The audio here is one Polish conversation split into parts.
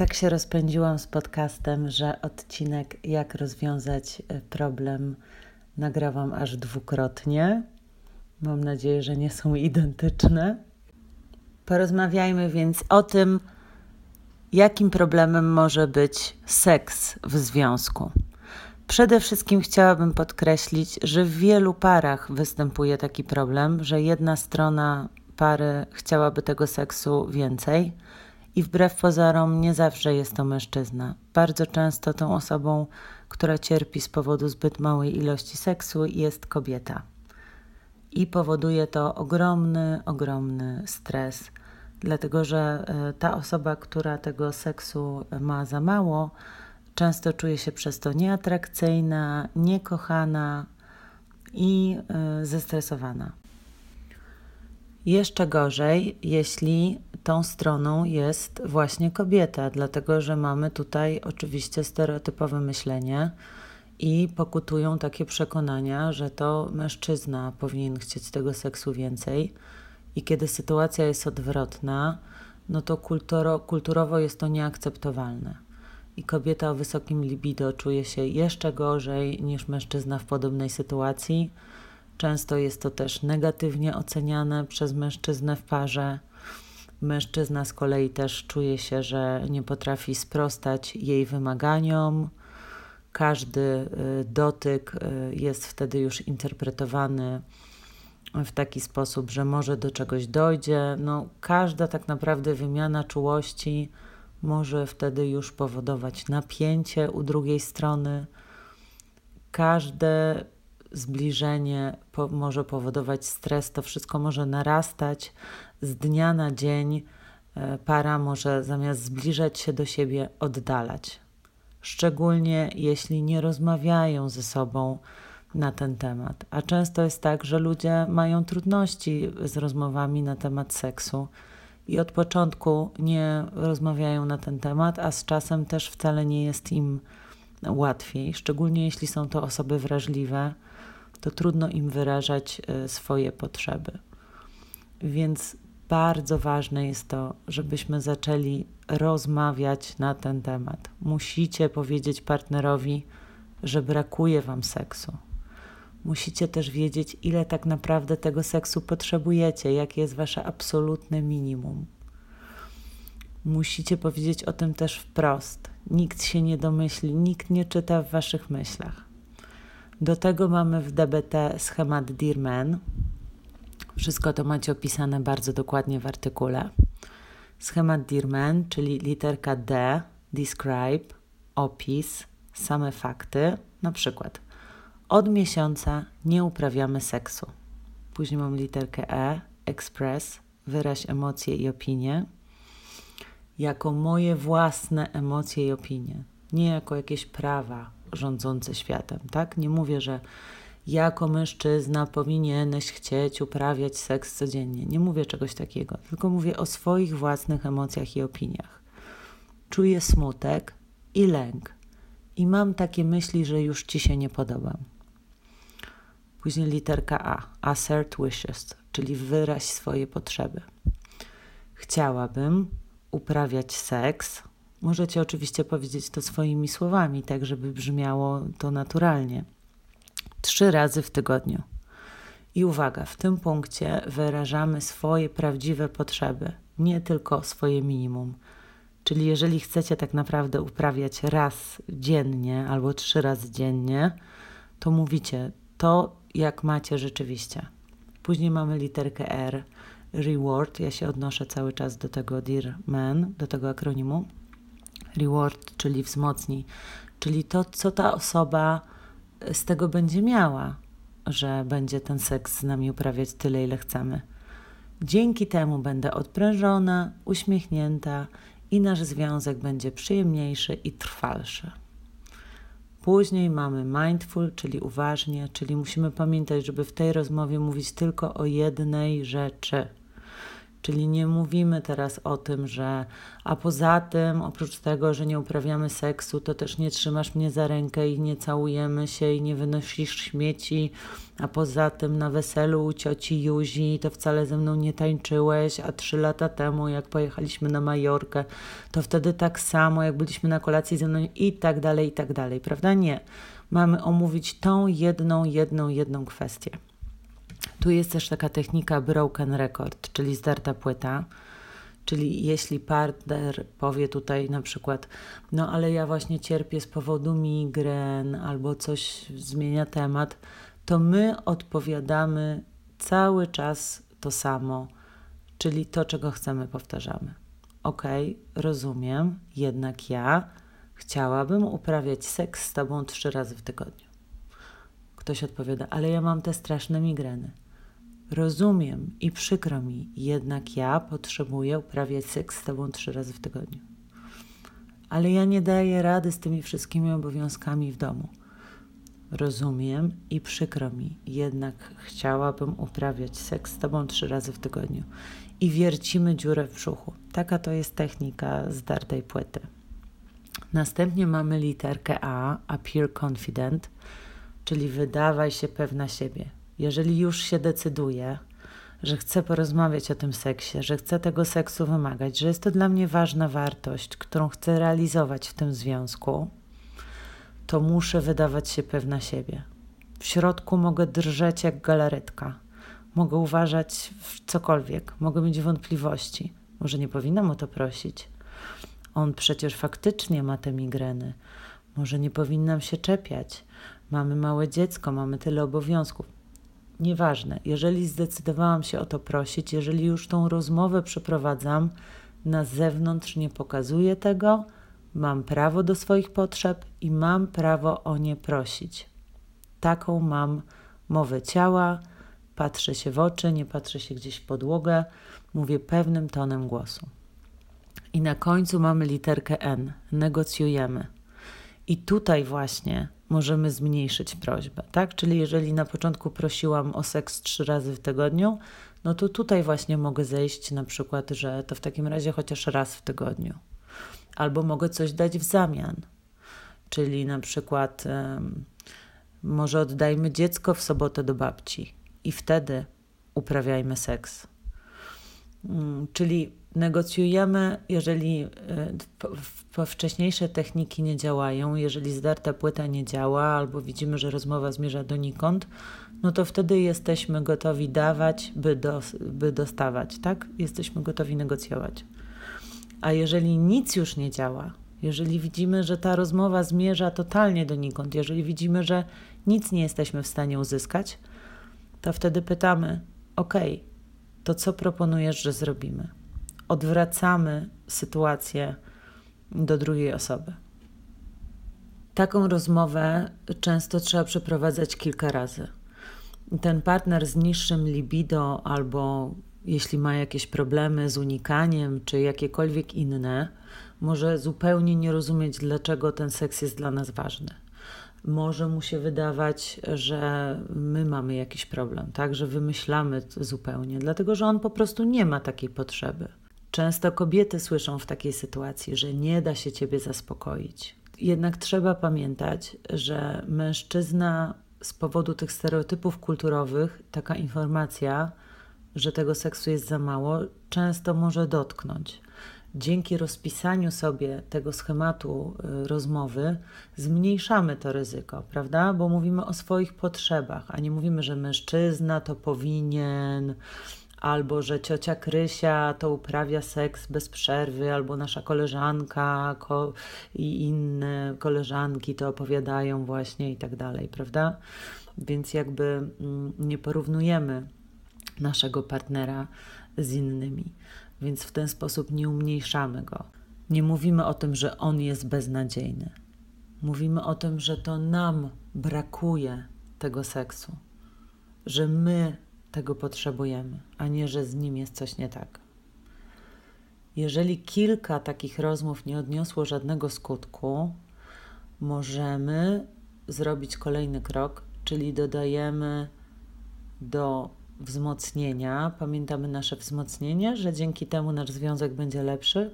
Tak się rozpędziłam z podcastem, że odcinek Jak rozwiązać e, problem nagrałam aż dwukrotnie. Mam nadzieję, że nie są identyczne. Porozmawiajmy więc o tym, jakim problemem może być seks w związku. Przede wszystkim chciałabym podkreślić, że w wielu parach występuje taki problem, że jedna strona pary chciałaby tego seksu więcej i wbrew pozorom nie zawsze jest to mężczyzna. Bardzo często tą osobą, która cierpi z powodu zbyt małej ilości seksu, jest kobieta. I powoduje to ogromny, ogromny stres, dlatego że e, ta osoba, która tego seksu ma za mało, często czuje się przez to nieatrakcyjna, niekochana i e, zestresowana. Jeszcze gorzej, jeśli tą stroną jest właśnie kobieta, dlatego że mamy tutaj oczywiście stereotypowe myślenie i pokutują takie przekonania, że to mężczyzna powinien chcieć tego seksu więcej. I kiedy sytuacja jest odwrotna, no to kulturo, kulturowo jest to nieakceptowalne. I kobieta o wysokim libido czuje się jeszcze gorzej niż mężczyzna w podobnej sytuacji Często jest to też negatywnie oceniane przez mężczyznę w parze. Mężczyzna z kolei też czuje się, że nie potrafi sprostać jej wymaganiom. Każdy y, dotyk y, jest wtedy już interpretowany w taki sposób, że może do czegoś dojdzie. No, każda tak naprawdę wymiana czułości może wtedy już powodować napięcie u drugiej strony. Każde zbliżenie po, może powodować stres, to wszystko może narastać z dnia na dzień. E, para może zamiast zbliżać się do siebie, oddalać. Szczególnie jeśli nie rozmawiają ze sobą na ten temat. A często jest tak, że ludzie mają trudności z rozmowami na temat seksu i od początku nie rozmawiają na ten temat, a z czasem też wcale nie jest im łatwiej, szczególnie jeśli są to osoby wrażliwe to trudno im wyrażać e, swoje potrzeby. Więc bardzo ważne jest to, żebyśmy zaczęli rozmawiać na ten temat. Musicie powiedzieć partnerowi, że brakuje wam seksu. Musicie też wiedzieć, ile tak naprawdę tego seksu potrzebujecie, jakie jest wasze absolutne minimum. Musicie powiedzieć o tym też wprost. Nikt się nie domyśli, nikt nie czyta w waszych myślach. Do tego mamy w DBT schemat Dearman. Wszystko to macie opisane bardzo dokładnie w artykule. Schemat Dearman, czyli literka D, describe, opis, same fakty. Na przykład od miesiąca nie uprawiamy seksu. Później mam literkę E, express, wyraź emocje i opinie. Jako moje własne emocje i opinie, nie jako jakieś prawa, rządzący światem, tak? Nie mówię, że jako mężczyzna powinieneś chcieć uprawiać seks codziennie. Nie mówię czegoś takiego, tylko mówię o swoich własnych emocjach i opiniach. Czuję smutek i lęk i mam takie myśli, że już ci się nie podobam. Później literka A, assert wishes, czyli wyraź swoje potrzeby. Chciałabym uprawiać seks Możecie oczywiście powiedzieć to swoimi słowami, tak żeby brzmiało to naturalnie. Trzy razy w tygodniu. I uwaga, w tym punkcie wyrażamy swoje prawdziwe potrzeby, nie tylko swoje minimum. Czyli jeżeli chcecie tak naprawdę uprawiać raz dziennie albo trzy razy dziennie, to mówicie to, jak macie rzeczywiście. Później mamy literkę R, reward. Ja się odnoszę cały czas do tego Dear Man, do tego akronimu reward, czyli wzmocni, czyli to, co ta osoba z tego będzie miała, że będzie ten seks z nami uprawiać tyle, ile chcemy. Dzięki temu będę odprężona, uśmiechnięta i nasz związek będzie przyjemniejszy i trwalszy. Później mamy mindful, czyli uważnie, czyli musimy pamiętać, żeby w tej rozmowie mówić tylko o jednej rzeczy. Czyli nie mówimy teraz o tym, że a poza tym, oprócz tego, że nie uprawiamy seksu, to też nie trzymasz mnie za rękę i nie całujemy się i nie wynosisz śmieci, a poza tym na weselu u cioci Juzi to wcale ze mną nie tańczyłeś, a trzy lata temu, jak pojechaliśmy na Majorkę, to wtedy tak samo, jak byliśmy na kolacji ze mną i tak dalej, i tak dalej, prawda? Nie. Mamy omówić tą jedną, jedną, jedną kwestię. Tu jest też taka technika broken record, czyli zdarta płyta. Czyli jeśli partner powie tutaj na przykład, no ale ja właśnie cierpię z powodu migren albo coś zmienia temat, to my odpowiadamy cały czas to samo, czyli to, czego chcemy, powtarzamy. Ok, rozumiem, jednak ja chciałabym uprawiać seks z tobą trzy razy w tygodniu. Ktoś odpowiada, ale ja mam te straszne migreny. Rozumiem i przykro mi, jednak ja potrzebuję uprawiać seks z Tobą trzy razy w tygodniu. Ale ja nie daję rady z tymi wszystkimi obowiązkami w domu. Rozumiem i przykro mi, jednak chciałabym uprawiać seks z Tobą trzy razy w tygodniu. I wiercimy dziurę w brzuchu. Taka to jest technika zdartej płyty. Następnie mamy literkę A, appear confident, czyli wydawaj się pewna siebie jeżeli już się decyduje, że chcę porozmawiać o tym seksie, że chcę tego seksu wymagać, że jest to dla mnie ważna wartość, którą chcę realizować w tym związku, to muszę wydawać się pewna siebie. W środku mogę drżeć jak galaretka. Mogę uważać cokolwiek, mogę mieć wątpliwości. Może nie powinnam o to prosić. On przecież faktycznie ma te migreny. Może nie powinnam się czepiać. Mamy małe dziecko, mamy tyle obowiązków Nieważne, jeżeli zdecydowałam się o to prosić, jeżeli już tą rozmowę przeprowadzam, na zewnątrz nie pokazuję tego, mam prawo do swoich potrzeb i mam prawo o nie prosić. Taką mam mowę ciała, patrzę się w oczy, nie patrzę się gdzieś w podłogę, mówię pewnym tonem głosu. I na końcu mamy literkę N negocjujemy. I tutaj właśnie możemy zmniejszyć prośbę, tak? Czyli jeżeli na początku prosiłam o seks trzy razy w tygodniu, no to tutaj właśnie mogę zejść na przykład, że to w takim razie chociaż raz w tygodniu. Albo mogę coś dać w zamian. Czyli na przykład może oddajmy dziecko w sobotę do babci i wtedy uprawiajmy seks. Um, czyli negocjujemy, jeżeli e, wcześniejsze techniki nie działają, jeżeli zdarta płyta nie działa, albo widzimy, że rozmowa zmierza donikąd, no to wtedy jesteśmy gotowi dawać, by, do, by dostawać, tak? Jesteśmy gotowi negocjować. A jeżeli nic już nie działa, jeżeli widzimy, że ta rozmowa zmierza totalnie donikąd, jeżeli widzimy, że nic nie jesteśmy w stanie uzyskać, to wtedy pytamy: OK, to co proponujesz, że zrobimy? Odwracamy sytuację do drugiej osoby. Taką rozmowę często trzeba przeprowadzać kilka razy. Ten partner z niższym libido, albo jeśli ma jakieś problemy z unikaniem, czy jakiekolwiek inne, może zupełnie nie rozumieć, dlaczego ten seks jest dla nas ważny. Może mu się wydawać, że my mamy jakiś problem, tak, że wymyślamy zupełnie, dlatego że on po prostu nie ma takiej potrzeby. Często kobiety słyszą w takiej sytuacji, że nie da się ciebie zaspokoić. Jednak trzeba pamiętać, że mężczyzna z powodu tych stereotypów kulturowych, taka informacja, że tego seksu jest za mało, często może dotknąć. Dzięki rozpisaniu sobie tego schematu y, rozmowy, zmniejszamy to ryzyko, prawda? Bo mówimy o swoich potrzebach, a nie mówimy, że mężczyzna to powinien, albo że ciocia Krysia to uprawia seks bez przerwy, albo nasza koleżanka ko i inne koleżanki to opowiadają właśnie i tak dalej, prawda? Więc jakby mm, nie porównujemy naszego partnera z innymi, więc w ten sposób nie umniejszamy go. Nie mówimy o tym, że on jest beznadziejny. Mówimy o tym, że to nam brakuje tego seksu, że my tego potrzebujemy, a nie, że z nim jest coś nie tak. Jeżeli kilka takich rozmów nie odniosło żadnego skutku, możemy zrobić kolejny krok, czyli dodajemy do wzmocnienia. Pamiętamy nasze wzmocnienie, że dzięki temu nasz związek będzie lepszy.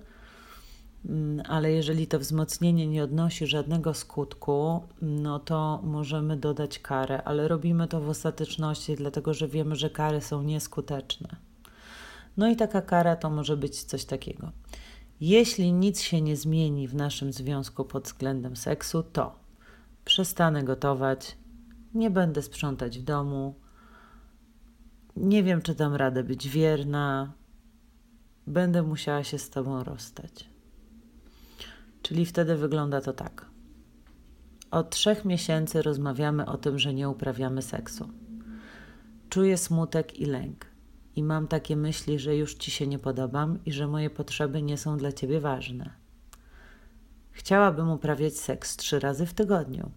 Mm, ale jeżeli to wzmocnienie nie odnosi żadnego skutku, no to możemy dodać karę, ale robimy to w ostateczności, dlatego że wiemy, że kary są nieskuteczne. No i taka kara to może być coś takiego. Jeśli nic się nie zmieni w naszym związku pod względem seksu, to przestanę gotować, nie będę sprzątać w domu, nie wiem, czy dam radę być wierna, będę musiała się z Tobą rozstać. Czyli wtedy wygląda to tak. Od trzech miesięcy rozmawiamy o tym, że nie uprawiamy seksu. Czuję smutek i lęk. I mam takie myśli, że już ci się nie podobam i że moje potrzeby nie są dla ciebie ważne. Chciałabym uprawiać seks trzy razy w tygodniu.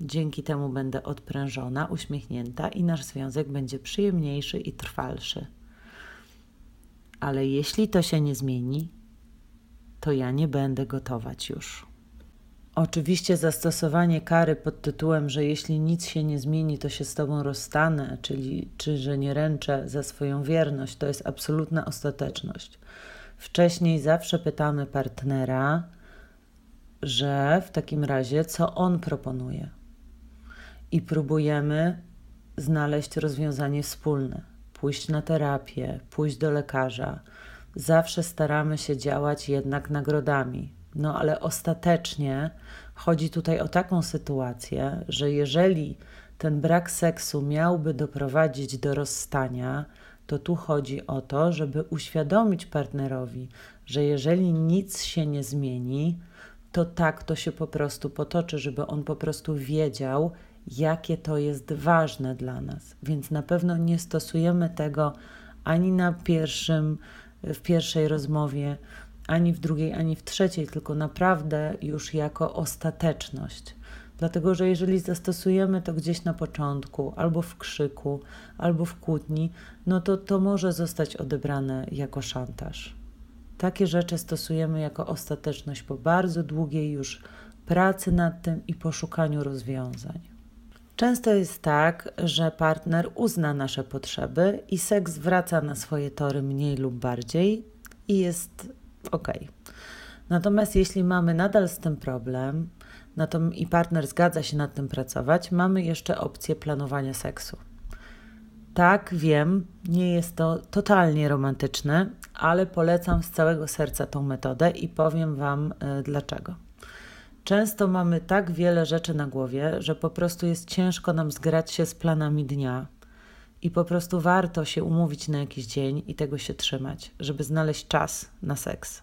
Dzięki temu będę odprężona, uśmiechnięta i nasz związek będzie przyjemniejszy i trwalszy. Ale jeśli to się nie zmieni, to ja nie będę gotować już. Oczywiście zastosowanie kary pod tytułem, że jeśli nic się nie zmieni, to się z tobą rozstanę, czyli czy że nie ręczę za swoją wierność, to jest absolutna ostateczność. Wcześniej zawsze pytamy partnera, że w takim razie co on proponuje. I próbujemy znaleźć rozwiązanie wspólne, pójść na terapię, pójść do lekarza, zawsze staramy się działać jednak nagrodami. No ale ostatecznie chodzi tutaj o taką sytuację, że jeżeli ten brak seksu miałby doprowadzić do rozstania, to tu chodzi o to, żeby uświadomić partnerowi, że jeżeli nic się nie zmieni, to tak to się po prostu potoczy, żeby on po prostu wiedział, jakie to jest ważne dla nas. Więc na pewno nie stosujemy tego ani na pierwszym w pierwszej rozmowie, ani w drugiej, ani w trzeciej, tylko naprawdę już jako ostateczność. Dlatego, że jeżeli zastosujemy to gdzieś na początku, albo w krzyku, albo w kłótni, no to to może zostać odebrane jako szantaż. Takie rzeczy stosujemy jako ostateczność po bardzo długiej już pracy nad tym i poszukaniu rozwiązań. Często jest tak, że partner uzna nasze potrzeby i seks wraca na swoje tory mniej lub bardziej i jest ok. Natomiast jeśli mamy nadal z tym problem i partner zgadza się nad tym pracować, mamy jeszcze opcję planowania seksu. Tak, wiem, nie jest to totalnie romantyczne, ale polecam z całego serca tą metodę i powiem Wam y, dlaczego. Często mamy tak wiele rzeczy na głowie, że po prostu jest ciężko nam zgrać się z planami dnia. I po prostu warto się umówić na jakiś dzień i tego się trzymać, żeby znaleźć czas na seks.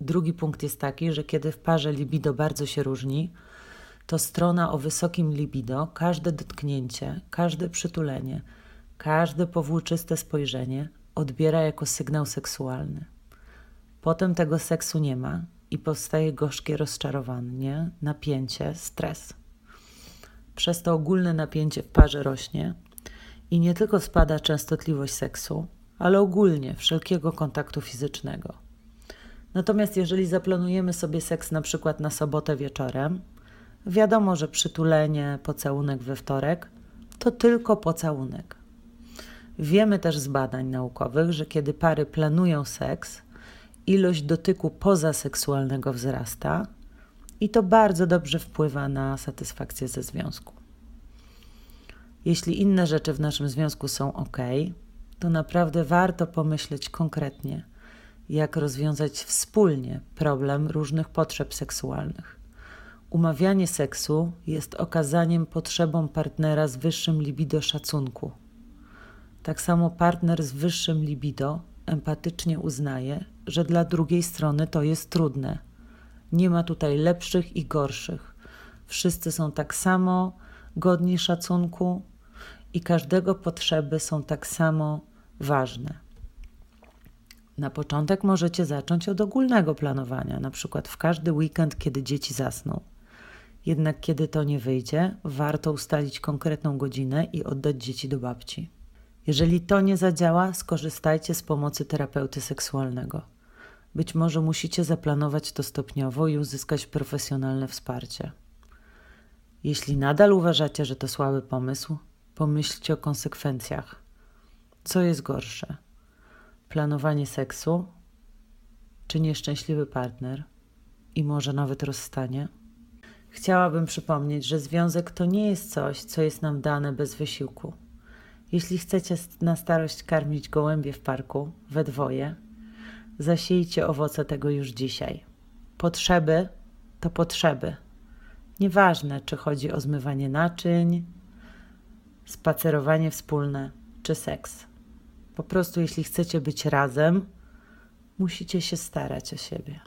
Drugi punkt jest taki, że kiedy w parze libido bardzo się różni, to strona o wysokim libido, każde dotknięcie, każde przytulenie, każde powłóczyste spojrzenie odbiera jako sygnał seksualny. Potem tego seksu nie ma i powstaje gorzkie rozczarowanie, napięcie, stres. Przez to ogólne napięcie w parze rośnie i nie tylko spada częstotliwość seksu, ale ogólnie wszelkiego kontaktu fizycznego. Natomiast jeżeli zaplanujemy sobie seks na przykład na sobotę wieczorem, wiadomo, że przytulenie, pocałunek we wtorek to tylko pocałunek. Wiemy też z badań naukowych, że kiedy pary planują seks, ilość dotyku pozaseksualnego wzrasta i to bardzo dobrze wpływa na satysfakcję ze związku. Jeśli inne rzeczy w naszym związku są ok, to naprawdę warto pomyśleć konkretnie, jak rozwiązać wspólnie problem różnych potrzeb seksualnych. Umawianie seksu jest okazaniem potrzebom partnera z wyższym libido szacunku. Tak samo partner z wyższym libido empatycznie uznaje, że dla drugiej strony to jest trudne. Nie ma tutaj lepszych i gorszych. Wszyscy są tak samo godni szacunku i każdego potrzeby są tak samo ważne. Na początek możecie zacząć od ogólnego planowania, na przykład w każdy weekend, kiedy dzieci zasną. Jednak kiedy to nie wyjdzie, warto ustalić konkretną godzinę i oddać dzieci do babci. Jeżeli to nie zadziała, skorzystajcie z pomocy terapeuty seksualnego. Być może musicie zaplanować to stopniowo i uzyskać profesjonalne wsparcie. Jeśli nadal uważacie, że to słaby pomysł, pomyślcie o konsekwencjach. Co jest gorsze? Planowanie seksu, czy nieszczęśliwy partner i może nawet rozstanie? Chciałabym przypomnieć, że związek to nie jest coś, co jest nam dane bez wysiłku. Jeśli chcecie na starość karmić gołębie w parku, we dwoje, zasiejcie owoce tego już dzisiaj. Potrzeby to potrzeby. Nieważne, czy chodzi o zmywanie naczyń, spacerowanie wspólne czy seks. Po prostu, jeśli chcecie być razem, musicie się starać o siebie.